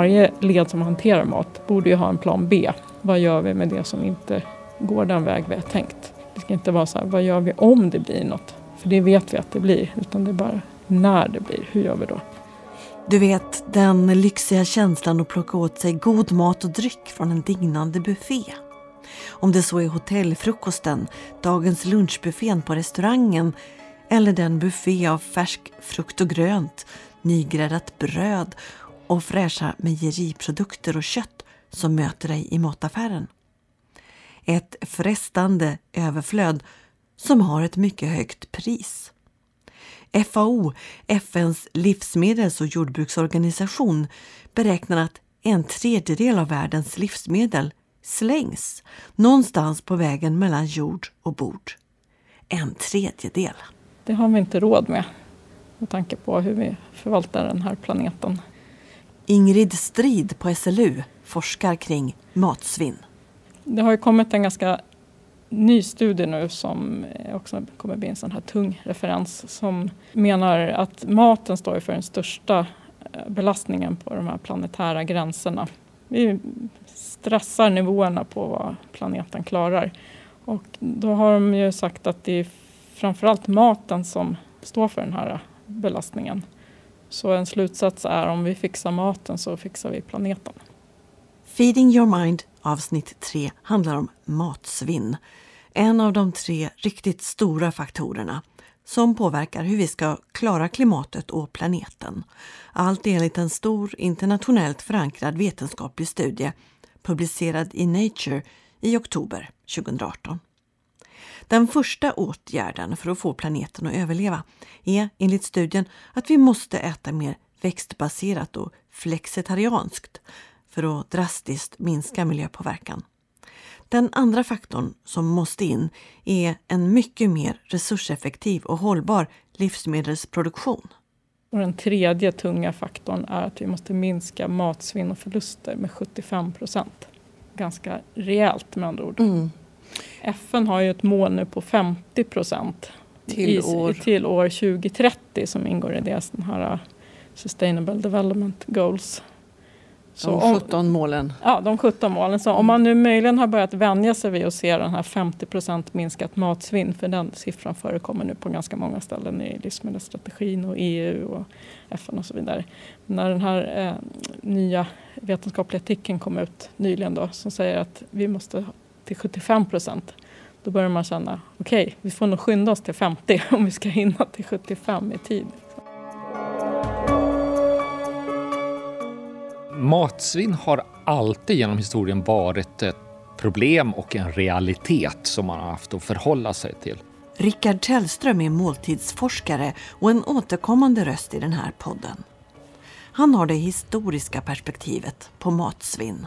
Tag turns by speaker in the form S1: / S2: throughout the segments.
S1: varje led som hanterar mat borde ju ha en plan B. Vad gör vi med det som inte går den väg vi har tänkt? Det ska inte vara så här, vad gör vi om det blir något? För det vet vi att det blir, utan det är bara när det blir, hur gör vi då?
S2: Du vet, den lyxiga känslan att plocka åt sig god mat och dryck från en dignande buffé. Om det så är hotellfrukosten, dagens lunchbuffén på restaurangen eller den buffé av färsk frukt och grönt, nygräddat bröd och fräscha mejeriprodukter och kött som möter dig i mataffären. Ett frestande överflöd som har ett mycket högt pris. FAO, FNs livsmedels och jordbruksorganisation, beräknar att en tredjedel av världens livsmedel slängs någonstans på vägen mellan jord och bord. En tredjedel.
S1: Det har vi inte råd med med tanke på hur vi förvaltar den här planeten.
S2: Ingrid Strid på SLU forskar kring matsvinn.
S1: Det har ju kommit en ganska ny studie nu som eh, också kommer bli en sån här tung referens som menar att maten står för den största eh, belastningen på de här planetära gränserna. Vi stressar nivåerna på vad planeten klarar. Och då har de ju sagt att det är framförallt maten som står för den här belastningen. Så en slutsats är om vi fixar maten så fixar vi planeten.
S2: Feeding your mind avsnitt 3 handlar om matsvinn. En av de tre riktigt stora faktorerna som påverkar hur vi ska klara klimatet och planeten. Allt enligt en stor internationellt förankrad vetenskaplig studie publicerad i Nature i oktober 2018. Den första åtgärden för att få planeten att överleva är enligt studien att vi måste äta mer växtbaserat och flexitarianskt för att drastiskt minska miljöpåverkan. Den andra faktorn som måste in är en mycket mer resurseffektiv och hållbar livsmedelsproduktion.
S1: Och den tredje tunga faktorn är att vi måste minska matsvinn och förluster med 75 procent. Ganska rejält med andra ord. Mm. FN har ju ett mål nu på 50 procent till, år. till år 2030 som ingår i deras här uh, Sustainable Development Goals.
S3: Så de 17 om, målen.
S1: Ja, de 17 målen. Så om man nu möjligen har börjat vänja sig vid att se den här 50 procent minskat matsvinn, för den siffran förekommer nu på ganska många ställen i livsmedelsstrategin och EU och FN och så vidare. När den här eh, nya vetenskapliga artikeln kom ut nyligen då, som säger att vi måste till 75 procent, då börjar man känna okej, okay, vi får nog skynda oss till 50 om vi ska hinna till 75 i tid.
S4: Matsvinn har alltid genom historien varit ett problem och en realitet som man har haft att förhålla sig till.
S2: Rickard Tellström är måltidsforskare och en återkommande röst i den här podden. Han har det historiska perspektivet på matsvinn.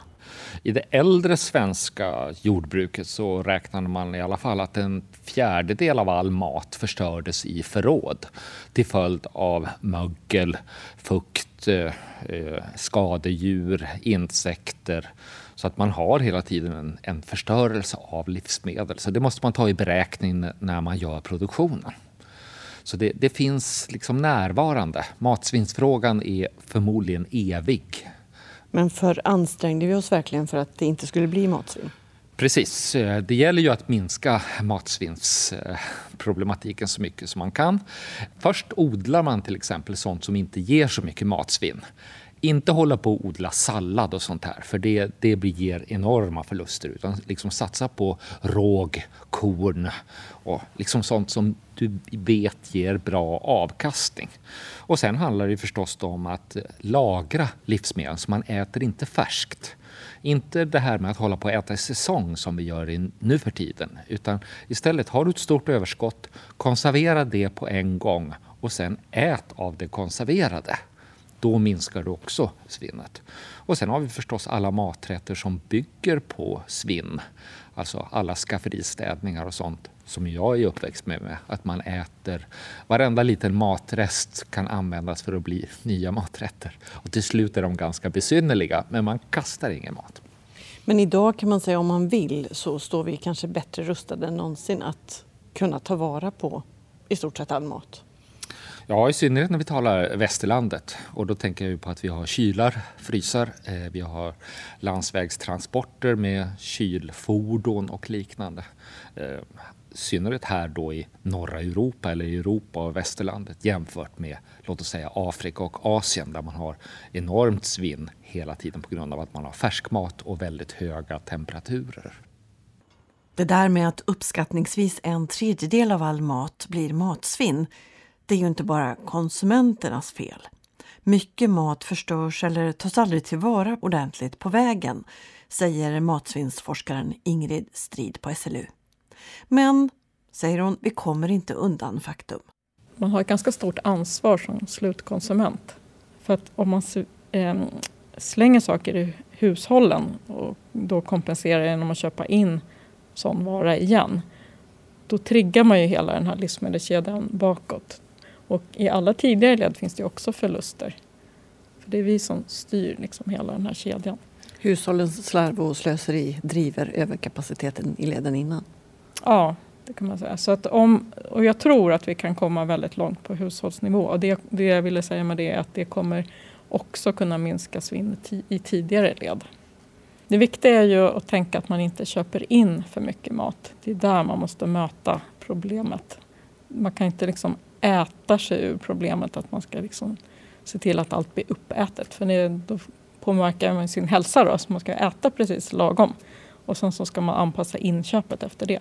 S4: I det äldre svenska jordbruket så räknade man i alla fall att en fjärdedel av all mat förstördes i förråd till följd av mögel, fukt, eh, eh, skadedjur, insekter. Så att man har hela tiden en, en förstörelse av livsmedel. Så det måste man ta i beräkning när man gör produktionen. Så det, det finns liksom närvarande. Matsvinnsfrågan är förmodligen evig.
S3: Men för ansträngde vi oss verkligen för att det inte skulle bli matsvinn?
S4: Precis. Eh, det gäller ju att minska matsvinnsproblematiken så mycket som man kan. Först odlar man till exempel sånt som inte ger så mycket matsvinn. Inte hålla på att odla sallad och sånt här, för det, det ger enorma förluster. Utan liksom satsa på råg, korn och liksom sånt som du vet ger bra avkastning. Och sen handlar det förstås om att lagra livsmedel så man äter inte färskt. Inte det här med att hålla på att äta i säsong som vi gör nu för tiden. Utan istället, har du ett stort överskott, konservera det på en gång och sen ät av det konserverade då minskar du också svinnet. Och sen har vi förstås alla maträtter som bygger på svinn. Alltså alla skafferistädningar och sånt som jag är uppväxt med, med. Att man äter, varenda liten matrest kan användas för att bli nya maträtter. Och till slut är de ganska besynnerliga, men man kastar ingen mat.
S3: Men idag kan man säga om man vill så står vi kanske bättre rustade än någonsin att kunna ta vara på i stort sett all mat.
S4: Ja, i synnerhet när vi talar västerlandet. Och då tänker jag på att vi har kylar, frysar, eh, vi har landsvägstransporter med kylfordon och liknande. Eh, I synnerhet här då i norra Europa eller i Europa och västerlandet jämfört med låt oss säga Afrika och Asien där man har enormt svinn hela tiden på grund av att man har färskmat och väldigt höga temperaturer.
S2: Det där med att uppskattningsvis en tredjedel av all mat blir matsvinn, det är ju inte bara konsumenternas fel. Mycket mat förstörs eller tas aldrig tillvara ordentligt på vägen, säger matsvinnsforskaren Ingrid Strid på SLU. Men, säger hon, vi kommer inte undan faktum.
S1: Man har ett ganska stort ansvar som slutkonsument. För att om man ehm, slänger saker i hushållen och då kompenserar genom att köpa in sån vara igen, då triggar man ju hela den här livsmedelskedjan bakåt. Och i alla tidigare led finns det också förluster. För det är vi som styr liksom hela den här kedjan.
S3: Hushållens slarv och slöseri driver överkapaciteten i leden innan?
S1: Ja, det kan man säga. Så att om, och jag tror att vi kan komma väldigt långt på hushållsnivå. Och det, det jag ville säga med det är att det kommer också kunna minska svinn i tidigare led. Det viktiga är ju att tänka att man inte köper in för mycket mat. Det är där man måste möta problemet. Man kan inte liksom äta sig ur problemet att man ska liksom se till att allt blir uppätet. För det, då påverkar man sin hälsa då, så man ska äta precis lagom. Och sen så ska man anpassa inköpet efter det.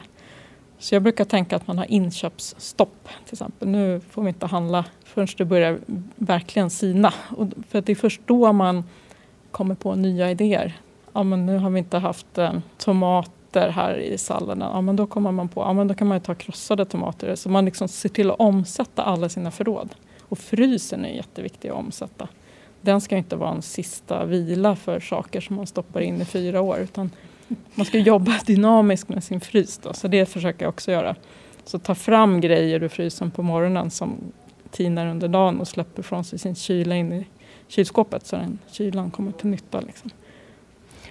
S1: Så jag brukar tänka att man har inköpsstopp till exempel. Nu får vi inte handla förrän det börjar verkligen sina. Och för att det är först då man kommer på nya idéer. Ja, men nu har vi inte haft eh, tomater här i salladen. Ja, men då kommer man på ja, men då kan man ta krossade tomater. Så man liksom ser till att omsätta alla sina förråd. Och frysen är jätteviktig att omsätta. Den ska inte vara en sista vila för saker som man stoppar in i fyra år. Utan man ska jobba dynamiskt med sin frys. Då, så det försöker jag också göra. Så ta fram grejer ur frysen på morgonen som tinar under dagen och släpper från sig sin kyla in i kylskåpet så den kylan kommer till nytta. Liksom.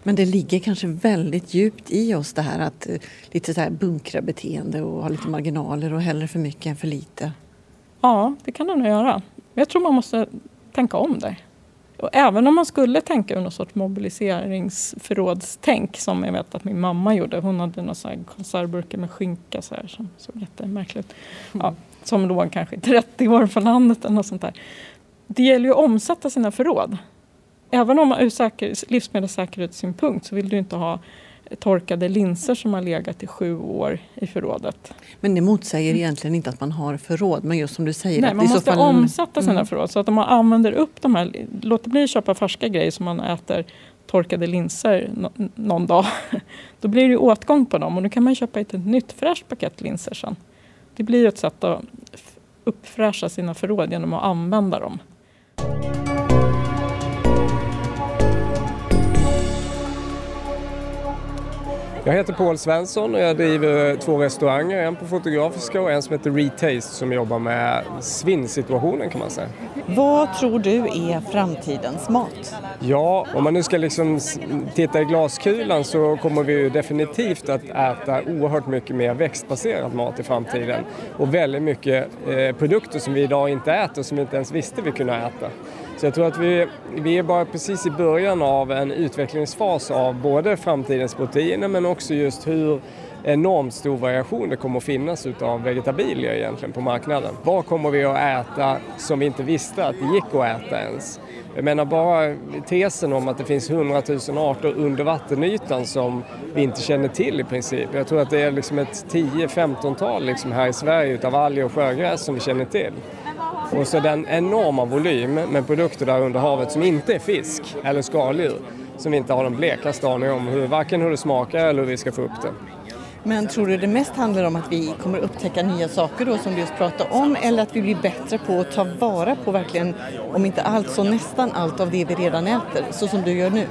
S3: Men det ligger kanske väldigt djupt i oss det här att eh, lite så här bunkra beteende och ha lite marginaler och hellre för mycket än för lite.
S1: Ja, det kan det nog göra. Jag tror man måste tänka om där. Och även om man skulle tänka ur någon sorts mobiliseringsförrådstänk som jag vet att min mamma gjorde. Hon hade några konservburkar med skinka så här, som såg jättemärkligt ut. Ja, som låg kanske i 30 år på landet eller något sånt där. Det gäller ju att omsätta sina förråd. Även om ur säker, livsmedelssäkerhetssynpunkt så vill du inte ha torkade linser som har legat i sju år i förrådet.
S3: Men det motsäger egentligen inte att man har förråd, men just som du säger.
S1: Nej, man måste
S3: fall...
S1: omsätta sina mm. förråd. Så att om man använder upp de här, låter bli att köpa färska grejer som man äter torkade linser någon dag. Då blir det åtgång på dem och då kan man köpa ett nytt fräscht paket linser sen. Det blir ett sätt att uppfräscha sina förråd genom att använda dem.
S5: Jag heter Paul Svensson och jag driver två restauranger, en på Fotografiska och en som heter Retaste som jobbar med svinnsituationen kan man säga.
S3: Vad tror du är framtidens mat?
S5: Ja, om man nu ska liksom titta i glaskulan så kommer vi definitivt att äta oerhört mycket mer växtbaserad mat i framtiden och väldigt mycket eh, produkter som vi idag inte äter som vi inte ens visste vi kunde äta. Så jag tror att vi, vi är bara precis i början av en utvecklingsfas av både framtidens proteiner men också just hur enormt stor variation det kommer att finnas utav vegetabilier egentligen på marknaden. Vad kommer vi att äta som vi inte visste att det gick att äta ens? Jag menar bara tesen om att det finns hundratusen arter under vattenytan som vi inte känner till i princip. Jag tror att det är liksom ett 10-15-tal liksom här i Sverige utav alger och sjögräs som vi känner till. Och så den enorma volym med produkter där under havet som inte är fisk eller skaldjur som vi inte har den blekaste aning om hur, varken hur det smakar eller hur vi ska få upp det.
S3: Men tror du det mest handlar om att vi kommer upptäcka nya saker då som du just pratade om eller att vi blir bättre på att ta vara på verkligen, om inte allt så nästan allt av det vi redan äter, så som du gör nu?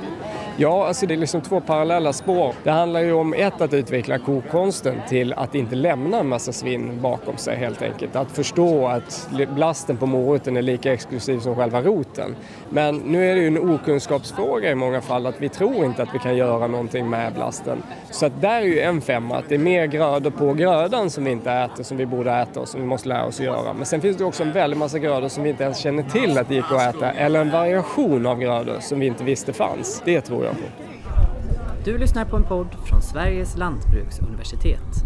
S5: Ja, alltså det är liksom två parallella spår. Det handlar ju om ett att utveckla kokkonsten till att inte lämna en massa svinn bakom sig helt enkelt. Att förstå att blasten på moroten är lika exklusiv som själva roten. Men nu är det ju en okunskapsfråga i många fall att vi tror inte att vi kan göra någonting med blasten. Så att där är ju en femma, att det är mer grödor på grödan som vi inte äter som vi borde äta och som vi måste lära oss att göra. Men sen finns det också en väldig massa grödor som vi inte ens känner till att det gick att äta eller en variation av grödor som vi inte visste fanns. Det tror jag på.
S6: Du lyssnar på en podd från Sveriges lantbruksuniversitet.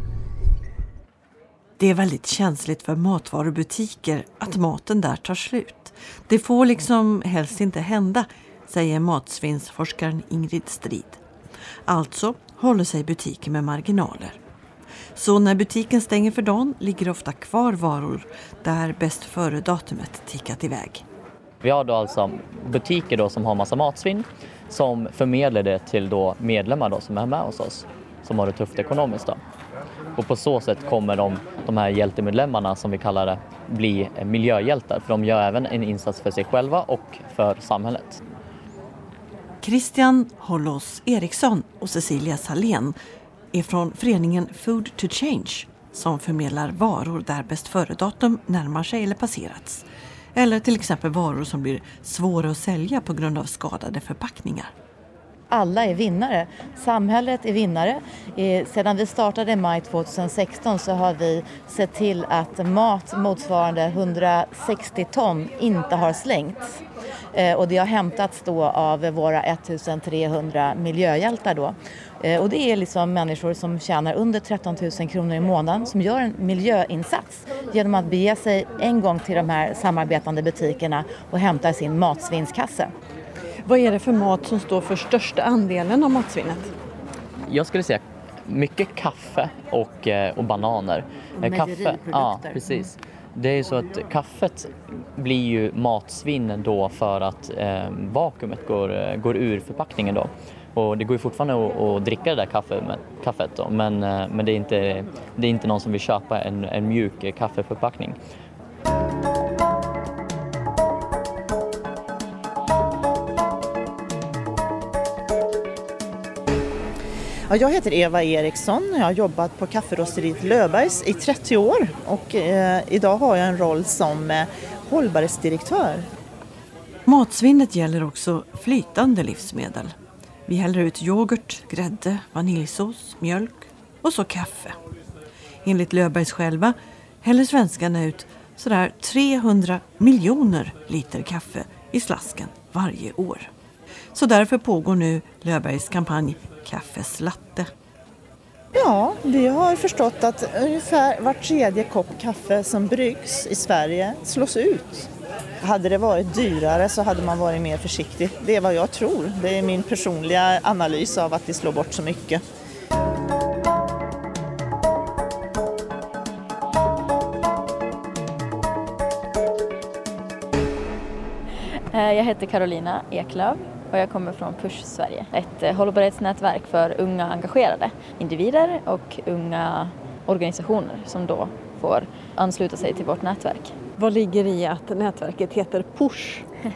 S2: Det är väldigt känsligt för matvarubutiker att maten där tar slut. Det får liksom helst inte hända, säger matsvinnsforskaren Ingrid Strid. Alltså håller sig butiken med marginaler. Så när butiken stänger för dagen ligger ofta kvar varor där bäst före-datumet tickat iväg.
S7: Vi har då alltså butiker då som har massa matsvinn som förmedlar det till då medlemmar då som är med hos oss som har det tufft ekonomiskt. Då. Och på så sätt kommer de, de här hjältemedlemmarna som vi kallar det bli miljöhjältar för de gör även en insats för sig själva och för samhället.
S2: Christian Hollos Eriksson och Cecilia Salén är från föreningen Food to Change som förmedlar varor där bäst före-datum närmar sig eller passerats. Eller till exempel varor som blir svåra att sälja på grund av skadade förpackningar.
S8: Alla är vinnare. Samhället är vinnare. Sedan vi startade i maj 2016 så har vi sett till att mat motsvarande 160 ton inte har slängts. Eh, och det har hämtats då av våra 1300 miljöhjältar då. Eh, och det är liksom människor som tjänar under 13 000 kronor i månaden som gör en miljöinsats genom att bege sig en gång till de här samarbetande butikerna och hämta sin matsvinnskasse.
S3: Vad är det för mat som står för största andelen av matsvinnet?
S7: Jag skulle säga mycket kaffe och, eh, och bananer.
S8: Och kaffe, ja,
S7: precis. Det är så att kaffet blir ju matsvinn då för att eh, vakuumet går, går ur förpackningen då. Och det går ju fortfarande att, att dricka det där kaffe, kaffet då, men, eh, men det, är inte, det är inte någon som vill köpa en, en mjuk kaffeförpackning.
S9: jag heter Eva Eriksson. Jag har jobbat på kafferosteriet Löfbergs i 30 år och eh, idag har jag en roll som eh, hållbarhetsdirektör.
S2: Matsvinnet gäller också flytande livsmedel. Vi häller ut yoghurt, grädde, vaniljsås, mjölk och så kaffe. Enligt Löfbergs själva häller svenskarna ut sådär 300 miljoner liter kaffe i slasken varje år. Så därför pågår nu Löfbergs kampanj Kaffeslatte.
S9: Ja, vi har förstått att ungefär var tredje kopp kaffe som bryggs i Sverige slås ut hade det varit dyrare så hade man varit mer försiktig. Det är vad jag tror. Det är min personliga analys av att vi slår bort så mycket.
S10: Eh, jag heter Carolina Eklöf och jag kommer från Push Sverige. Ett eh, hållbarhetsnätverk för unga engagerade individer och unga organisationer som då får ansluta sig till vårt nätverk.
S3: Vad ligger i att nätverket heter Push?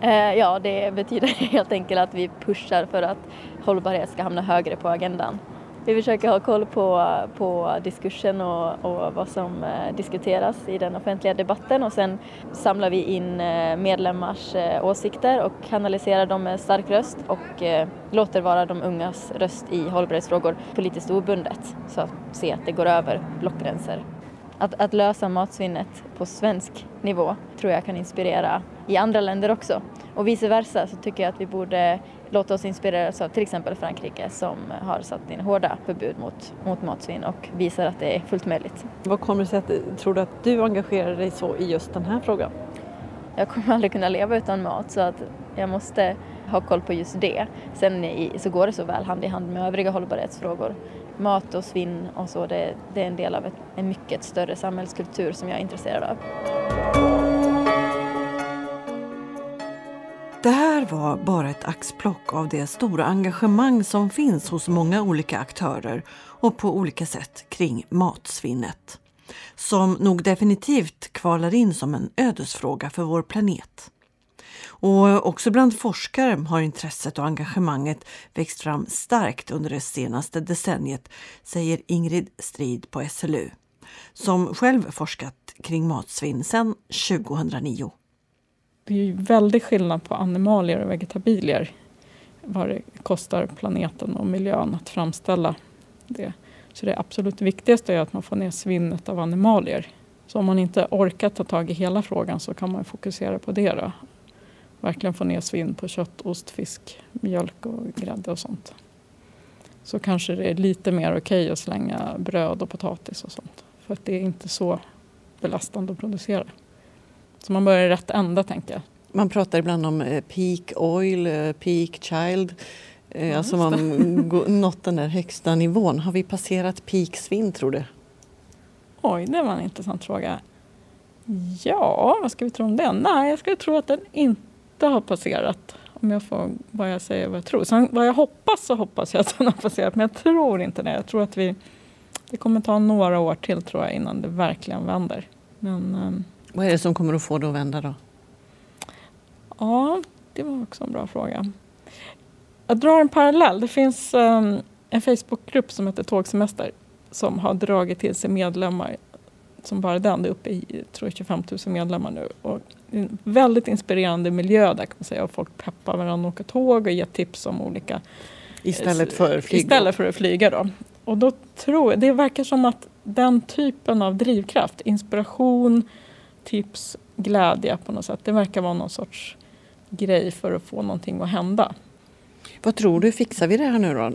S10: Eh, ja, det betyder helt enkelt att vi pushar för att hållbarhet ska hamna högre på agendan. Vi försöker ha koll på, på diskursen och, och vad som eh, diskuteras i den offentliga debatten och sen samlar vi in eh, medlemmars åsikter och kanaliserar dem med stark röst och låter vara de ungas röst i hållbarhetsfrågor politiskt obundet så att se att det går över blockgränser. Att, att lösa matsvinnet på svensk nivå tror jag kan inspirera i andra länder också. Och vice versa så tycker jag att vi borde låta oss inspireras av till exempel Frankrike som har satt in hårda förbud mot, mot matsvinn och visar att det är fullt möjligt.
S3: Vad kommer det sig att, tror du att du engagerar dig så i just den här frågan?
S10: Jag kommer aldrig kunna leva utan mat så att jag måste ha koll på just det. Sen så går det så väl hand i hand med övriga hållbarhetsfrågor mat och svinn och så, det, det är en del av ett, en mycket större samhällskultur som jag är intresserad av.
S2: Det här var bara ett axplock av det stora engagemang som finns hos många olika aktörer och på olika sätt kring matsvinnet. Som nog definitivt kvalar in som en ödesfråga för vår planet. Och också bland forskare har intresset och engagemanget växt fram starkt under det senaste decenniet, säger Ingrid Strid på SLU, som själv forskat kring matsvinn sedan 2009.
S1: Det är ju väldigt skillnad på animalier och vegetabilier. Vad det kostar planeten och miljön att framställa det. Så det absolut viktigaste är att man får ner svinnet av animalier. Så om man inte orkar ta tag i hela frågan så kan man fokusera på det. Då. Verkligen få ner svinn på kött, ost, fisk, mjölk och grädde och sånt. Så kanske det är lite mer okej okay att slänga bröd och potatis och sånt. För att det är inte så belastande att producera. Så man börjar i rätt ända tänker jag.
S3: Man pratar ibland om eh, peak oil, eh, peak child. Eh, ja, alltså man nått den där högsta nivån. Har vi passerat peak svinn tror du?
S1: Oj, det var en intressant fråga. Ja, vad ska vi tro om det? Nej, jag skulle tro att den inte har passerat. Om jag får vad jag säger vad jag tror. Sen vad jag hoppas så hoppas jag att den har passerat. Men jag tror inte det. Jag tror att vi, det kommer ta några år till tror jag innan det verkligen vänder. Men, ehm,
S3: vad är det som kommer att få det att vända då?
S1: Ja, det var också en bra fråga. Jag drar en parallell. Det finns um, en Facebookgrupp som heter Tågsemester som har dragit till sig medlemmar som bara den. Det är uppe i tror jag, 25 000 medlemmar nu. Och en väldigt inspirerande miljö där kan man säga. Och folk peppar varandra att åka tåg och ger tips om olika...
S3: Istället för flyg?
S1: Istället för att flyga då. Och då tror jag, det verkar som att den typen av drivkraft, inspiration, tips, glädje på något sätt. Det verkar vara någon sorts grej för att få någonting att hända.
S3: Vad tror du, fixar vi det här nu då?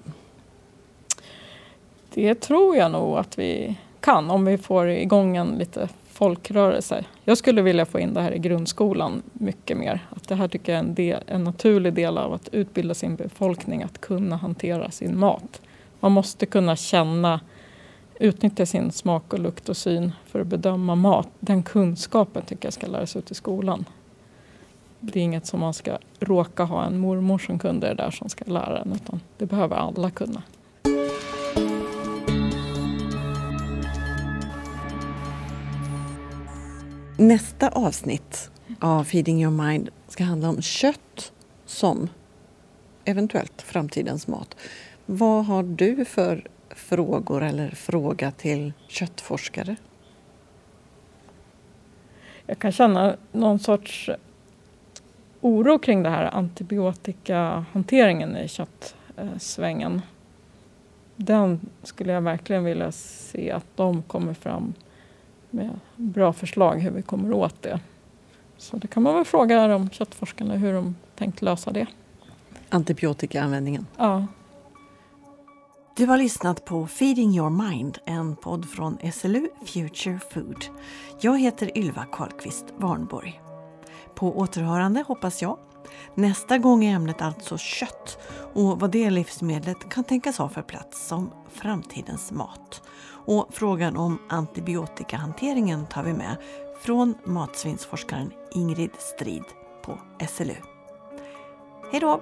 S1: Det tror jag nog att vi kan om vi får igång en lite folkrörelse. Jag skulle vilja få in det här i grundskolan mycket mer. Att det här tycker jag är en, del, en naturlig del av att utbilda sin befolkning att kunna hantera sin mat. Man måste kunna känna, utnyttja sin smak och lukt och syn för att bedöma mat. Den kunskapen tycker jag ska läras ut i skolan. Det är inget som man ska råka ha en mormor som kunde det där som ska lära en utan det behöver alla kunna.
S3: Nästa avsnitt av Feeding your mind ska handla om kött som eventuellt framtidens mat. Vad har du för frågor eller fråga till köttforskare?
S1: Jag kan känna någon sorts oro kring det här antibiotikahanteringen i köttsvängen. Den skulle jag verkligen vilja se att de kommer fram med bra förslag hur vi kommer åt det. Så det kan man väl fråga de köttforskarna hur de tänkt lösa det.
S3: Antibiotikaanvändningen?
S1: Ja.
S2: Du har lyssnat på Feeding your mind, en podd från SLU Future Food. Jag heter Ylva Karlqvist Warnborg. På återhörande hoppas jag. Nästa gång är ämnet alltså kött och vad det livsmedlet kan tänkas ha för plats som framtidens mat. Och frågan om antibiotikahanteringen tar vi med från matsvinnsforskaren Ingrid Strid på SLU. Hej då!